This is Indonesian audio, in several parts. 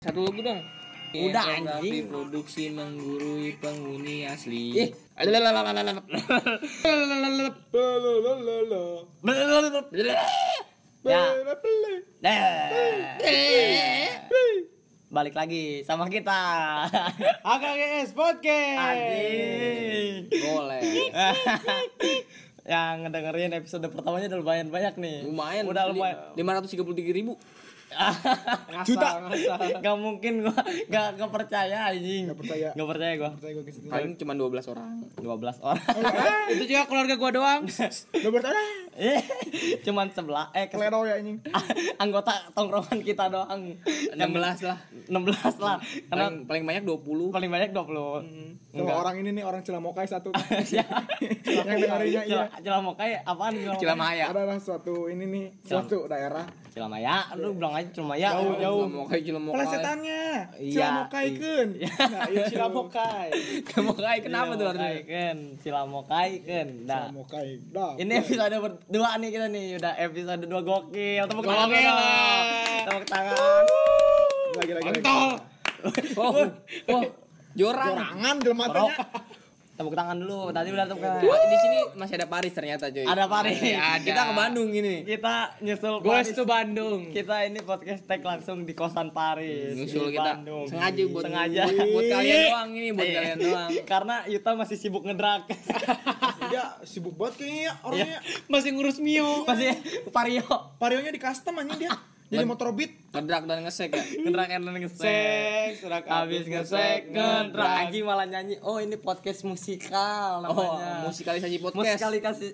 Satu lagu dong. Udah, anjing. produksi menggurui penghuni asli. Ih. Ya. Balik lagi sama kita. AKGS Podcast. Anjing. Boleh. Yang ngedengerin episode pertamanya udah lumayan banyak nih. Lumayan. Udah lumayan. Lima ratus puluh. Juta. Ngasal. Gak mungkin gua gak, gak percaya anjing. Gak percaya. Gak percaya gua. Percaya. Paling cuma dua belas orang. 12 orang. Itu juga keluarga gua doang. Udah bertanya. Eh, Cuman sebelah eh kes- Kelero ya anjing. anggota tongkrongan kita doang. Enam belas lah. 16 lah. Karena Paling paling banyak dua puluh. paling banyak 20. Sama Enggak. orang ini nih orang Cilamokai satu. Ya. Yang dengerinnya iya. Cila- Cilamokai apaan Cilamokai? Cilamaya. Adalah suatu ini nih, suatu daerah. Cilamaya, lu bilang aja Cilamaya. Jauh, jauh. Cilamokai Cilamokai. Pelesetannya. Iya. Cilamokai kan. Nah, iya Cilamokai. Cilamokai kenapa tuh artinya? Kan, Cilamokai kan. Dah. Cilamokai. Dah. Ini episode berdua nih kita nih, udah episode 2 gokil. Tepuk tangan. Tepuk tangan. lagi lagi. Kontol. Oh, oh, jorang. Jorangan dalam matanya. Tepuk tangan dulu. Tadi udah tepuk tangan. Di sini masih ada Paris ternyata cuy. Ada Paris. Ada. Kita ke Bandung ini. Kita nyusul Gue Paris. itu Bandung. Kita ini podcast tag langsung di kosan Paris. Nyusul di kita Bandung. sengaja buat sengaja buat kalian doang ini buat Iya. kalian doang. Karena Yuta masih sibuk ngedrak. Dia sibuk banget kayaknya orangnya. masih ngurus Mio. Masih Vario. Varionya di custom anjing dia. Jadi motor beat. Ngedrak dan ngesek ya. Ngedrak and ngesek. Serak Habis ngesek, ngedrak Aji malah nyanyi. Oh, ini podcast musikal Oh, namanya. musikalisasi podcast. Musikalisasi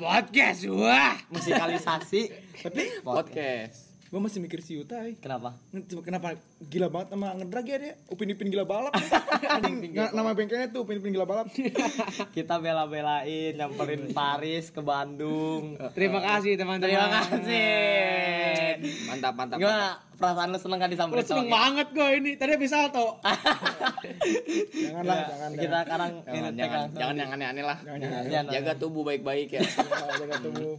podcast wah. musikalisasi Tapi Podcast. Gue masih mikir si Yuta eh. Kenapa? Kenapa gila banget sama ngedrag ya dia? Upin Ipin gila balap. Anjing, nama bengkelnya tuh Upin Ipin gila balap. Kita bela-belain nyamperin Paris ke Bandung. Terima kasih teman-teman. Terima kasih. Mantap, mantap. mantap. Perasaan lu seneng kan disamperin sama kita? banget gue ini. Tadi bisa salto. janganlah, Kita- jangan. Kita sekarang Jangan, jangan, jangan yang aneh-aneh lah. Jangan, jangan. Jangan. Jaga tubuh baik-baik ya. jangan. Jaga tubuh.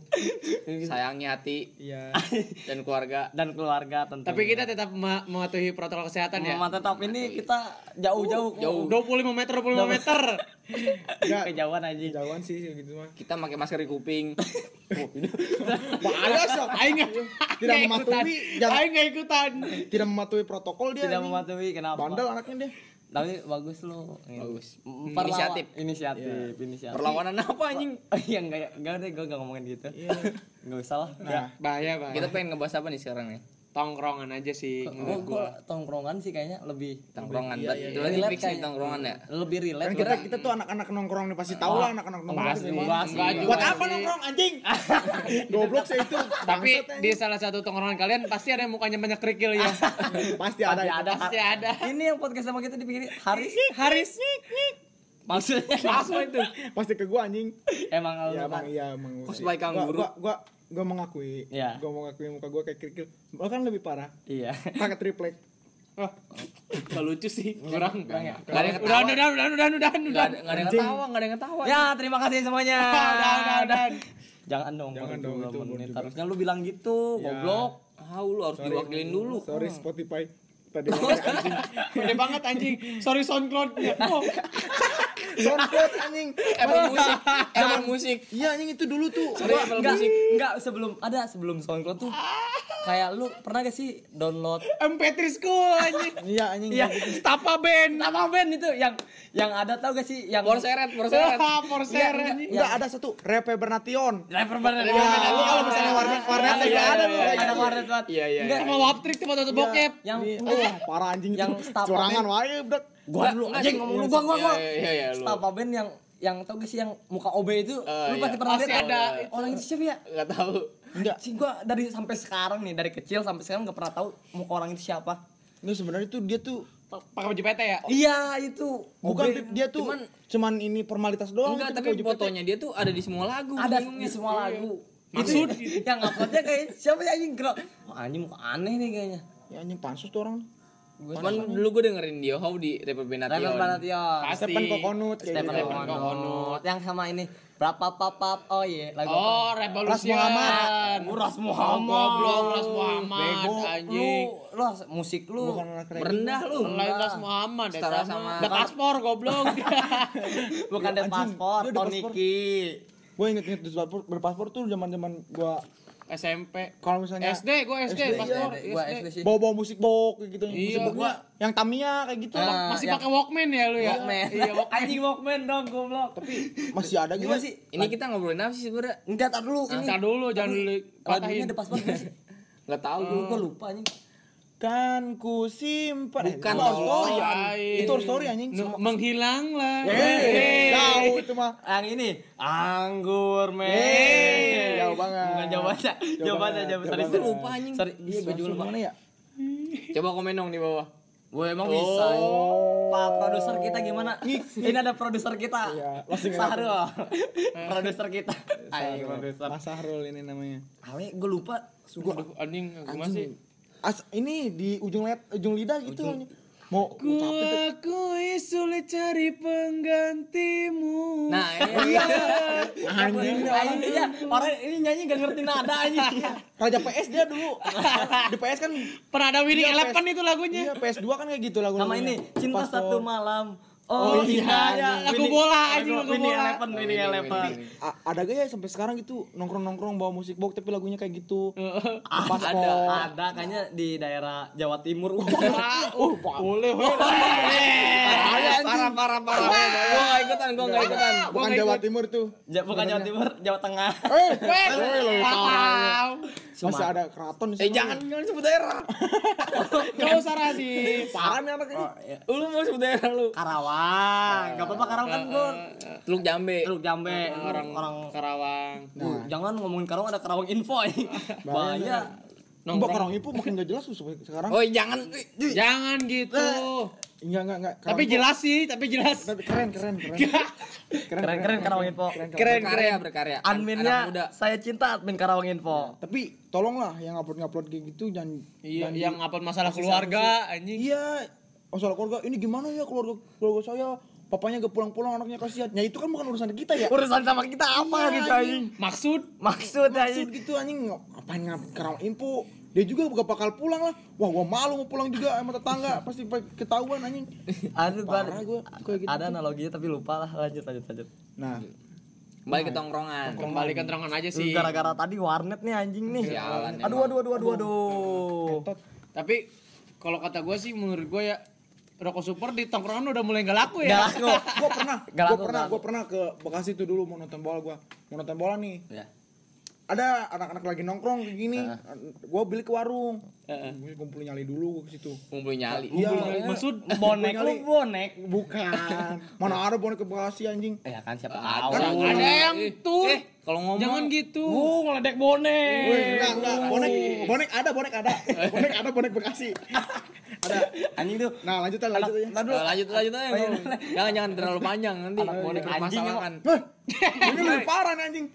Sayangi hati Iya. dan keluarga. dan keluarga tentu. Tapi kita tetap mema- mematuhi protokol kesehatan ya. Tetap ini kita jauh-jauh. Jauh. 25 meter 25 meter. Enggak. Kejauhan aja. Jauhan sih gitu mah. Kita pakai masker di kuping. Bahaya sok. Aing nggak Tidak mematuhi, jangan- Aing nggak ikutan. Tidak mematuhi protokol dia. Tidak anjing. mematuhi kenapa? Bandel anaknya dia. Tapi bagus lu. Bagus. Mm, perlawan- Inisiatif. Inisiatif, inisiatif. Perlawanan apa anjing? Oh iya enggak enggak deh gue gak ngomongin gitu. Iya. Enggak usah lah. Nah, Bahaya, Pak. Kita pengen ngebahas apa nih sekarang nih? Tongkrongan aja sih Gue menurut gua. tongkrongan sih kayaknya lebih Tongkrongan. Iya, iya, berarti Relate fix nih kayaknya. tongkrongan ya. lebih relate. kan kita kita tuh anak-anak nongkrong nih pasti tahu lah anak-anak nongkrong. Pasti, pasti. Buat apa sih. nongkrong anjing? Goblok sih itu. Tapi di salah satu tongkrongan kalian pasti ada yang mukanya banyak kerikil ya. pasti ada. Ada. Pasti ada. Ini yang podcast sama kita dipikirin Haris. Haris Maksudnya Langsung itu. Pasti ke gua anjing. emang lu Ya kan emang iya emang. Cosplay Gua- kangguru. Gua gua gua mengakui. Iya. Gua mengakui muka gua kayak kerikil. Bahkan lebih parah. Iya. Pakai triplek. Wah. Gak lucu sih. Kurang. Kurang ya? Gak ada yang Udah, ketawa. udah, udah, udah, udah, udah, udah. ada gak ada yang ketawa, gak ada yang ketawa. Ya, terima kasih semuanya. Udah, udah, udah. Jangan dong, Jangan dong, itu menit. Harusnya lu bilang gitu, Ya. goblok. Ah, lu harus diwakilin dulu. Sorry Spotify. Tadi Gede banget anjing. Sorry SoundCloud. Oh, Soundcloud anjing. Apple Music, Apple Music. Iya anjing itu dulu tuh. Sorry, Gua- Apple Enggak, Music. enggak sebelum ada sebelum SoundCloud tuh. Kayak lu pernah gak sih download MP3 school anjing. Iya anjing. Iya, Stapa band. apa band itu yang yang ada tau gak sih yang Porseret, Porseret. Wah, Porser Enggak, anjing. Enggak ada satu Repe Bernation. driver bener Ya, lu kalau misalnya warnet warnet Ada, iya, ada iya, iya, kayak ada gitu. warnet banget. Iya, iya. Enggak, Sama Waptrik tuh foto bokep. yang Iya. Oh, parah anjing yang itu. Curangan wae, Bro. gua dulu Enggak, anjing sih. ngomong lu gua gua gua. Iya, iya, iya, lu. Stapa band yang yang tau gak sih yang muka OB itu Eh, lu pasti iya. pernah Pasti lihat ada. orang itu siapa ya Gak tahu. Enggak. sih gua dari sampai sekarang nih dari kecil sampai sekarang gak pernah tahu muka orang itu siapa Ini sebenarnya tuh dia tuh Pakai baju PT ya. iya itu bukan OB. dia tuh Cuman- cuman ini formalitas doang. Enggak, tapi baju PT. fotonya dia tuh ada di semua lagu. ada di semua lagu Maksud? itu yang uploadnya kayak siapa ya anjing gerak oh, anjing muka aneh nih kayaknya Ya anjing pansus tuh orang. Cuman dulu gue dengerin Dio How di Rapper Benation. Rapper Banation. Pasti. Stephen Kokonut kayak Stephen gitu. Kokonut. Kokonut. Yang sama ini berapa papap oh iya lagu Oh, apa? Revolution. Muhammad. Oh, Ras Muhammad. goblok Ras Muhammad Bego. anjing. Lu, lu musik lu. Bukan reggae. Merendah lu. Lain Ras Muhammad ya. Setara sama- The Paspor goblok. Bukan The Anjing, Passport, dia The Tony Passport. Ki. Gue inget-inget berpaspor, berpaspor tuh zaman-zaman gue SMP. kalau misalnya SD, gue SD, SD, paspor. iya. Gua SD sih. bawa-bawa musik bok kayak gitu. Iya, musik gua- yang Tamiya kayak gitu. Ah. Masih pakai Walkman ya lu ya? Walkman. Iya, Walkman. Anjing Walkman dong goblok. Tapi Masih ada gitu. sih? Ini kita ngobrolin apa sih sebenernya? Enggak tar dulu ini. Entar dulu, jangan dulu Lagunya patahin. The Passport gimana sih? Gak tau gue. Gua lupa anjing. Kan ku simpan. Bukan, itu Our tolong. story. Itu story anjing. Nu- Menghilanglah. Eh, jauh itu mah. Yang ini anggur men. Eh, jauh banget. Bukan jawabannya. Jauh Jawabannya banget, jawab jauh sorry. banget. Lupa anjing. Sorry, iya gue juga lupa. Mana ya? Coba komen dong di bawah. Gue emang bisa. Pak produser kita gimana? Ini ada produser kita. Iya, Sahrul. produser kita. Ayo produser. Mas Sahrul ini namanya. Awe gue lupa. Aduh, anjing, gimana sih? As ini di ujung lihat ujung lidah gitu. anjing. Mau Ku akui sulit cari penggantimu. Nah, iya. anjing Ah, ini ya, orang ini nyanyi gak ngerti nada anjing. Raja PS dia dulu. di PS kan Pernah ada Winning Iya, Eleven itu lagunya. Iya, PS2 kan kayak gitu lagu Nama ini Cinta Satu Malam. Oh, Oh, iya, iya, lagu Winning- bola anjing, lagu bola. Eleven, Winning Eleven. ada gak ya sampai sekarang gitu nongkrong-nongkrong bawa musik box tapi lagunya kayak gitu. Ada, Paspor. ada kayaknya di daerah Jawa Timur. Oh, Boleh, Parah, parah, parah. Gue gak ikutan, gue gak ikutan. bukan Jawa Timur tuh. Bukan Jawa Timur, Jawa Tengah. Eh, Weh, wow. Masih ada keraton Eh jangan, jangan sebut daerah. Gak usah Radif. Parah nih anaknya. Lu mau sebut daerah lu. Karawang. Gak apa-apa Karawang kan gue. Teluk Jambe. Teluk Jambe, Orang orang Karawang. Bu, jangan ngomongin Karawang ada Karawang info ya. Bahaya. Mbak Karang Ipu makin gak jelas sekarang. Oh jangan. Jangan gitu. Enggak enggak enggak. Tapi jelas sih, tapi jelas. Tapi keren keren keren. Keren keren Karawang info. Keren, Keren berkarya, keren. berkarya. Adminnya saya cinta admin Karawang info. Tapi tolonglah yang upload-upload kayak gitu jangan Iya, yang upload masalah keluarga anjing. Iya, masalah keluarga. Ini gimana ya keluarga keluarga saya? Papanya gak pulang-pulang, anaknya kasihan. Ya itu kan bukan urusan kita ya. Urusan sama kita apa gitu anjing? Maksud Maksud Maksud anjing. gitu anjing ngapain ngap Karawang info? Dia juga gak bakal pulang lah. Wah, gua malu mau pulang juga sama tetangga. Pasti pa- ketahuan anjing. Aduh gua Parah gua kayak gitu. ada analoginya tapi lupa lah lanjut lanjut lanjut. Nah, Kembali ke tongkrongan. kembali ke terangan aja sih. gara-gara tadi warnet nih anjing nih. Sialan Aduh aduh aduh aduh aduh. Tapi kalau kata gue sih menurut gue ya rokok super di tongkrongan udah mulai nggak laku Gak ya. laku. gua pernah, Gak gua laku, pernah, gak gua pernah ke Bekasi tuh dulu mau nonton bola gua. Mau nonton bola nih. Ya. Ada anak-anak lagi nongkrong kayak gini. Gua beli ke warung. Heeh. Gua kumpul nyali dulu gua ke situ. Ngumpulin nyali. Iya, Maksud Bonek lu bonek. bukan. Mana ada bonek ke Bekasi anjing. Eh ya kan siapa Ada. tahu. ada yang tuh. Eh, kalau ngomong Jangan gitu. Uh, ngeledek bonek. Wih, enggak, enggak. Bonek, bonek ada, bonek ada. Bonek ada, bonek Bekasi. ada. Anjing tuh. Nah, lanjut lanjut aja. Eh, lanjut lanjut aja. Jangan jangan terlalu panjang nanti. Anak bonek anjing. Hah, ini lebih parah nih anjing.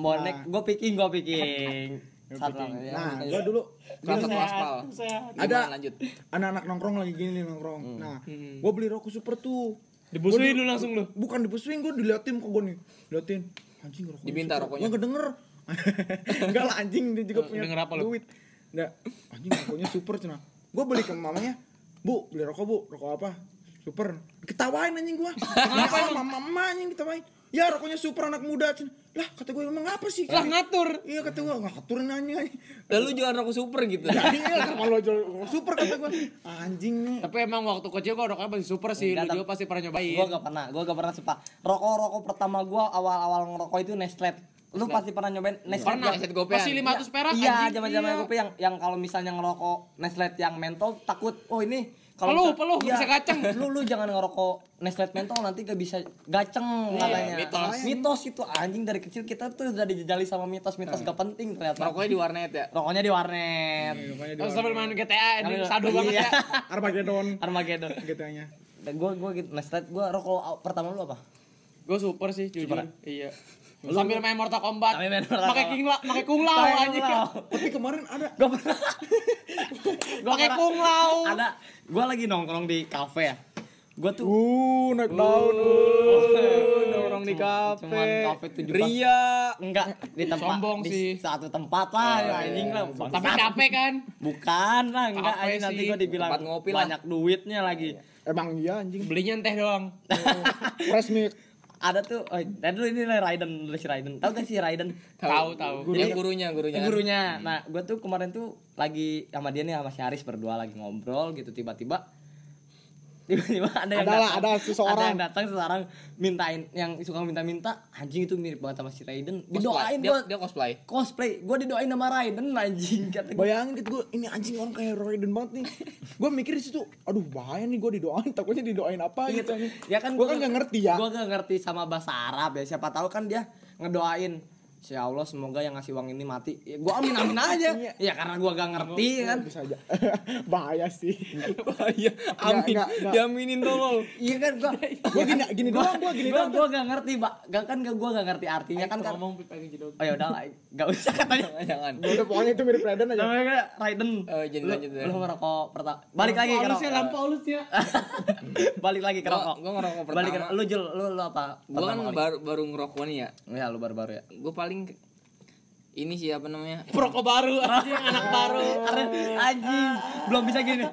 Bonek, gue picking, gue picking. Satu ya. Nah, gua dulu dulu nih, aspal. Sehat. ada lanjut. anak-anak nongkrong lagi gini nih nongkrong. Nah, gua beli rokok super tuh. Dibusuin lu langsung lu. Bukan dibusuin, gua diliatin kok gua nih. Liatin. Anjing rokok. Diminta super. rokoknya. Gua enggak denger. Enggak lah anjing dia juga punya denger apa lu? duit. Enggak. Anjing rokoknya super cina. Gua beli ke mamanya. Bu, beli rokok, Bu. Rokok apa? Super. Ketawain anjing gua. Kenapa mama mama anjing ketawain? Ya rokoknya super anak muda. Lah kata gua emang apa sih? Lah ngatur. Iya kata gua ngaturin anjing anjing. Lalu jualan rokok super gitu. Ya iya kenapa lo jual rokok super kata gua. Anjing nih. Tapi emang waktu kecil gua rokoknya masih super sih. Lu Enggak, juga pasti pernah nyobain. Gue gak pernah, gue gak pernah suka. Rokok-rokok pertama gue awal-awal ngerokok itu Nestle. Lu pasti pernah nyobain Nestle Pernah. yang- Set gopean. Masih 500 perak Iya, anjing. zaman-zaman Iya. gue yang yang kalau misalnya ngerokok Nestle yang mentol takut, oh ini kalau Peluh, peluh, iya, bisa gaceng. Lu lu jangan ngerokok Nestle mentol nanti gak bisa gaceng katanya. mitos. Mitos itu anjing dari kecil kita tuh udah dijejali sama mitos-mitos gak penting ternyata. Rokoknya di warnet ya. Rokoknya di warnet. Rokoknya Terus sambil main GTA ini sadu banget Iya. ya. Armageddon Armageddon. GTA-nya. Gue gue gitu Nestle gue rokok pertama lu apa? Gue super sih jujur. Super. Iya. Sambil main Mortal Kombat. Sambil main Mortal Pakai Kombat. king la- pakai kung lao Pakai anjing. lao. Tapi kemarin ada Gua pernah Gua Pakai pernah- kung lao. Ada gua lagi nongkrong di kafe ya. Gua tuh Uh, naik daun. Nongkrong di kafe. cuman kafe tujuh pas. Ria. enggak di tempat Sombong di sih. satu tempat lah ya, anjing lah. Tapi Bangsat. capek kan? Bukan lah, enggak Kafe anjing nanti gua dibilang Tempat ngopi banyak duitnya lagi. Emang iya anjing. Belinya teh doang. Fresh milk. Ada tuh, oh, dan dulu ini lah Raiden, dulu si Raiden. Tahu gak sih Raiden? Tahu tahu. Yang gurunya, gurunya. Yang gurunya. Nah, gua tuh kemarin tuh lagi sama dia nih sama si Aris berdua lagi ngobrol gitu tiba-tiba tiba-tiba ada yang Adalah, datang, ada seseorang. ada yang datang seseorang mintain yang suka minta-minta anjing itu mirip banget sama si Raiden didoain Dia, gua dia cosplay. cosplay gua didoain sama Raiden anjing kata gua Bayangin gitu gue ini anjing orang kayak Raiden banget nih. Gue mikir di situ, aduh bahaya nih gue didoain, takutnya didoain apa Iya, gitu anjing. ya kan gue kan gak ngerti ya. Gua gak ngerti sama bahasa Arab ya. Siapa tahu kan dia ngedoain Ya Allah semoga yang ngasih uang ini mati. Ya, gua amin amin aja. Iya. ya karena gua gak ngerti kan. Bisa aja. bahaya sih. Bahaya. Amin. Nggak, nggak. Diaminin tolol. Iya kan gua Gue gini gini doang, gue gini doang. gua gak ngerti, Pak. Gak kan gak gua gak ngerti artinya kan kan. ngomong pengen jedot. Oh ya udah lah, gak usah katanya. Jangan. Udah pokoknya itu mirip Raiden aja. Namanya Raiden. Oh, jadi lanjut ya. Lu ngerokok pertama. Balik lagi ke Halusnya rokok. lampu halusnya. Balik lagi ke rokok. gua ngerokok Balik pertama. lu Jul, lu lu apa? Gua kan baru baru ngerokok nih ya. Ya lu baru-baru ya. Gue paling ini sih apa namanya? Perokok baru anjing anak baru. Anjing belum bisa gini.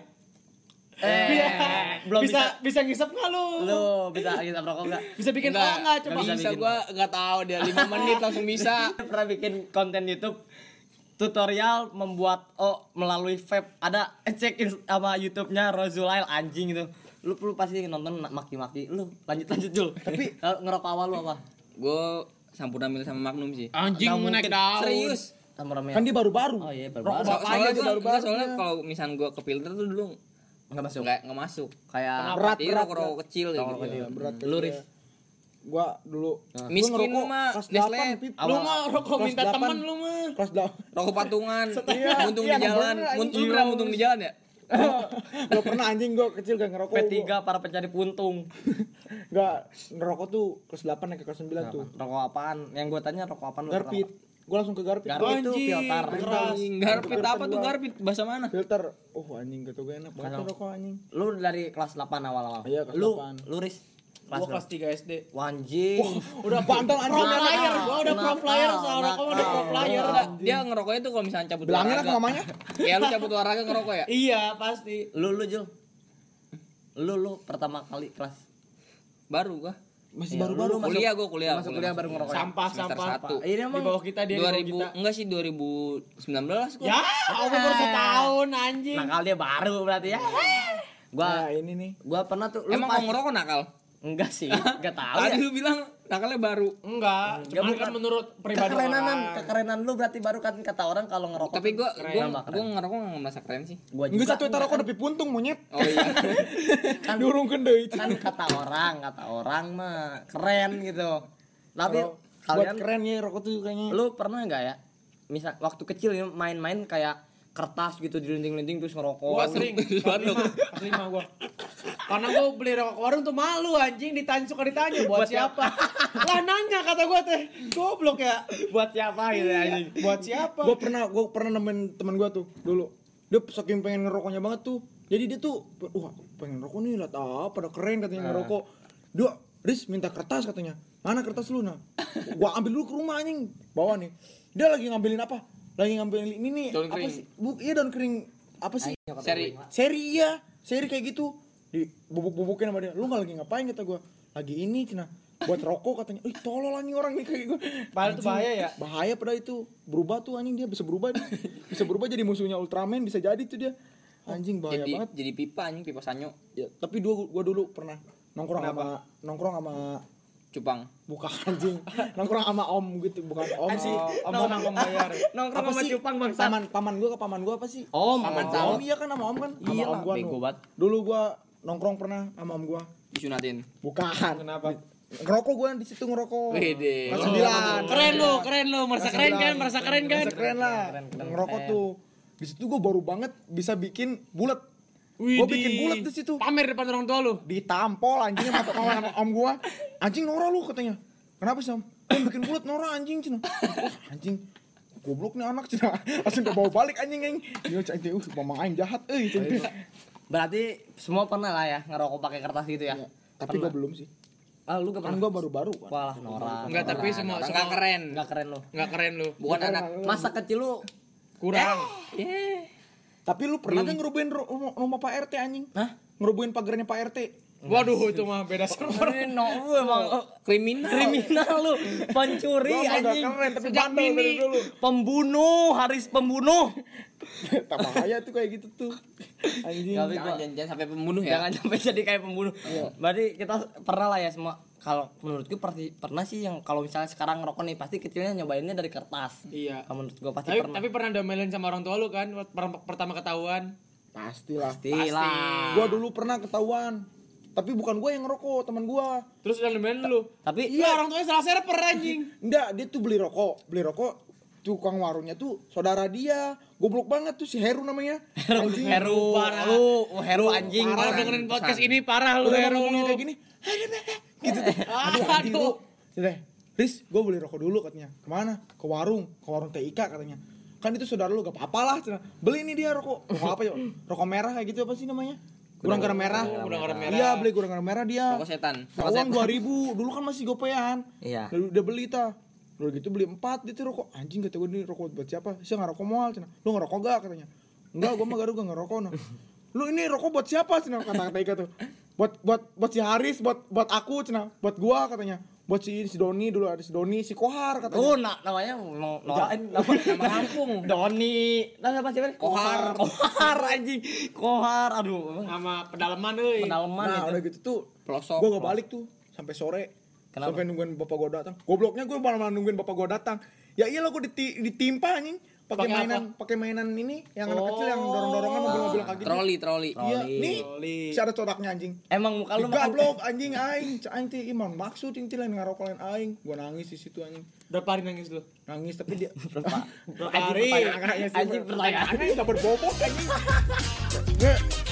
Eh, belum bisa. bisa bisa ngisep nggak lu? Lu bisa kita rokok enggak? Bisa bikin Enggak, oh enggak coba. nggak bisa, bisa bikin. gua enggak tahu dia 5 menit langsung bisa. pernah bikin konten YouTube tutorial membuat oh melalui vape ada cek ins- sama YouTube-nya Rozulail anjing itu lu lu pasti nonton maki-maki lu lanjut lanjut Jul tapi ngerokok awal lu apa Gue Sampurnamil sama Magnum sih. Anjing Nggak mau naik daun. Serius. sama ramen Kan dia baru-baru. oh iya Rokok baru So- bapaknya soalnya gua, baru-baru. enggak, soalnya kalau misalnya gua ke filter tuh dulu nggak masuk enggak enggak masuk. kayak Berat, Jadi berat, rokok-rokok kecil Rokok gitu. kecil. berat lu Riz Gua dulu. gua Miskin ngerokok mah, Nestle. 8, Pip. Lu mah rokok minta temen lu mah. Kelas 8. Rokok patungan. Iya, iya, di jalan. Muntung pernah muntung di jalan ya? Gak pernah anjing gua kecil gak ngerokok. P3 para pencari puntung Gak ngerokok tuh kelas 8 naik ke kelas 9 tuh. rokok apaan yang gue tanya rokok apaan lu Garpit. Gua langsung ke Garpit. Garpit itu Anjing, filter keras. Garpit apa tuh garpit? Bahasa mana? Filter. Oh anjing gitu gue enak banget Kalau- tuh rokok anjing. lu dari kelas 8 awal-awal Iya, kelas lu 8. lu Riz Gua kelas 3 SD. Wanjing. Udah Pro anjing. player, gua udah pro player soal rokok udah pro player. Udah, dia ngerokoknya tuh kalau misalnya cabut Bilangin lah olahraga. ke mamanya. Ya lu cabut olahraga ngerokok ya? Iya, pasti. Lu lu Jul. Lu lu pertama kali kelas Baru gua. Masih Iya, baru-baru. masuk- Kuliah gua kuliah. masuk kuliah baru ngerokok. ya? Sampah, sampah. satu. Ini Di emang bawah kita dia di bawah 2000 kita. enggak sih 2019 kok. Ya, aku baru setahun anjing. nakal dia baru berarti ya. Gua Nah, ini nih. gua pernah tuh lu Emang ngerokok nakal? Enggak sih, enggak tahu Tadi ya. lu bilang nakalnya baru. Enggak, cuman bukan. kan menurut pribadi Kekerenan, orang. kekerenan lu berarti baru kan kata orang kalau ngerokok. Tapi gua tuh gua keren. gua ngerokok enggak merasa keren sih. gua Enggak satu enggak rokok tapi puntung monyet. Oh iya. kan, Diurungkeun deui. kan kata orang, kata orang mah keren gitu. Tapi buat kalian keren ya rokok tuh kayaknya. lu pernah nggak ya? Misal waktu kecil ya main-main kayak kertas gitu dilinting-linting terus ngerokok. Gua sering kelas kelas lima gua. Karena gua beli rokok warung tuh malu anjing ditanya suka ditanya buat, Buat siapa? siapa? lah nanya kata gua teh. Goblok ya. buat siapa gitu ya anjing. Buat siapa? Gua pernah gua pernah nemenin teman gua tuh dulu. Dia saking pengen ngerokoknya banget tuh. Jadi dia tuh wah pengen rokok nih lihat apa pada keren katanya ngerokok. Dia Riz minta kertas katanya. Mana kertas lu nah? Gua ambil dulu ke rumah anjing. Bawa nih. Dia lagi ngambilin apa? Lagi ngambilin ini nih. Daun apa kering. sih? Bu, iya daun kering. Apa sih? Seri. Seri iya, seri kayak gitu. Di bubuk-bubukin sama dia. Lu nggak lagi ngapain kata gua? Lagi ini cina buat rokok katanya. Ih, tolol anjing orang nih kayak gua. Padahal itu Anjing, bahaya ya? Bahaya padahal itu. Berubah tuh anjing dia bisa berubah. dia. bisa berubah jadi musuhnya Ultraman bisa jadi tuh dia. Anjing bahaya Jadi banget. jadi pipa anjing, pipa sanyo. Ya, tapi dua gua dulu pernah nongkrong sama nongkrong sama Cupang. bukan anjing. nongkrong sama om gitu, bukan om sih. Om Bonang pembayar. Nongkrong sama sih? cupang bangsa. Paman paman gua ke paman gua apa sih? Om, Paman om. iya kan sama om kan? Iya om gua bego nu. banget. Dulu gua nongkrong pernah sama om gua. Disunatin. Bukan. Kenapa? Ngerokok gua di situ ngerokok. Wede. Kelas sembilan. Keren lu, keren lu, merasa keren kan, merasa keren kan. Merasa keren lah. Keren, keren, ngerokok keren. tuh. Di situ gua baru banget bisa bikin bulat. Gua bikin bulat di situ. Pamer depan orang tua lu. Ditampol anjing sama sama sama om gua. Anjing Nora lu katanya. Kenapa sih om? Kan bikin bulat Nora anjing cina. Wah, anjing goblok nih anak cina. Langsung bawa balik anjing anjing. Dia anjing uh mamang aing jahat euy cina. Berarti semua pernah lah ya ngerokok pakai kertas gitu ya. Iya, Tapi gua belum sih. Ah, lu gak Kan pernah? gua baru-baru kan. Walah, Nora. Enggak, tapi semua Enggak semua keren. Enggak keren lu. enggak keren lu. Bukan anak. Masa kecil lu Kurang. Tapi lu pernah kan ngerubuhin ru- rumah, rumah Pak RT anjing? Hah? Ngerubuhin pagarnya Pak RT. Waduh, itu mah beda server. No, emang Kriminal. kriminal lu, pencuri anjing. keren tapi Sejak bandel dari dini. dulu. Pembunuh, Haris pembunuh. Tak bahaya tuh kayak gitu tuh. Anjing. Tapi Jangan, jangan, jangan sampai pembunuh ya. Jangan sampai jadi kayak pembunuh. Berarti kita pernah lah ya semua. Kalau menurutku pasti pernah sih yang kalau misalnya sekarang ngerokok nih pasti kecilnya nyobainnya dari kertas. Iya. Kalau menurut gua pasti Tapi pernah. tapi pernah domelin sama orang tua lu kan pertama ketahuan. Pastilah. Pastilah. Gua dulu pernah ketahuan. Tapi bukan gua yang ngerokok, teman gua. Terus udah domelin lu. Tapi Iya, orang tuanya salah server anjing. Enggak, dia tuh beli rokok, beli rokok tukang warungnya tuh saudara dia. Goblok banget tuh si Heru namanya. Anjing. Heru, parah. lu, oh, Heru anjing. Kalau Parah. dengerin podcast ini parah lu Udah Heru ngomongnya lu. kayak gini. gitu tuh. Aduh, anjing lu. Sudah. Riz, gue beli rokok dulu katanya. Ke mana? Ke warung, ke warung TIK katanya. Kan itu saudara lu gak apa-apa lah. Beli nih dia rokok. Rokok apa ya? Rokok merah kayak gitu apa sih namanya? Gurang garam merah. Gurang garam merah. Iya, beli gurang garam merah dia. Rokok setan. Nah, uang dua ribu, dulu kan masih gopean. Iya. Udah, udah beli ta. Udah gitu beli empat gitu rokok. Anjing kata gue ini rokok buat siapa? Saya nggak rokok mual cina. Lu rokok gak katanya? Enggak, gue mah garu gak ngerokok nah. Lu ini rokok buat siapa cina? Kata kata Ika tuh. Buat buat buat si Haris, buat buat aku cina. Buat gua katanya. Buat si, si Doni dulu ada si Doni, si Kohar katanya. Oh, na namanya mau Nora ini nama, nama kampung. Doni. Nama apa sih? Kohar. Kohar anjing. Kohar. Aduh. Sama pedalaman euy. Pendalaman nah, itu. udah gitu tuh. Pelosok. Gue gak balik tuh sampai sore. Kenapa? Sampai nungguin bapak gue datang. Gobloknya gue malah malah nungguin bapak gue datang. Ya iyalah gue diti, ditimpa anjing. Pakai mainan, pakai mainan ini yang anak kecil yang dorong-dorongan mobil-mobil kayak gitu. Troli, troli. Iya, nih. Troli. Si ada codaknya anjing. Emang muka lu makan Gablok anjing aing, aing teh iman maksud inti lain ngarokok lain aing. Gua nangis di situ anjing. Berapa hari nangis lu? Nangis tapi dia berapa? Hari. Anjing pertanyaan. Anjing enggak berbobot anjing.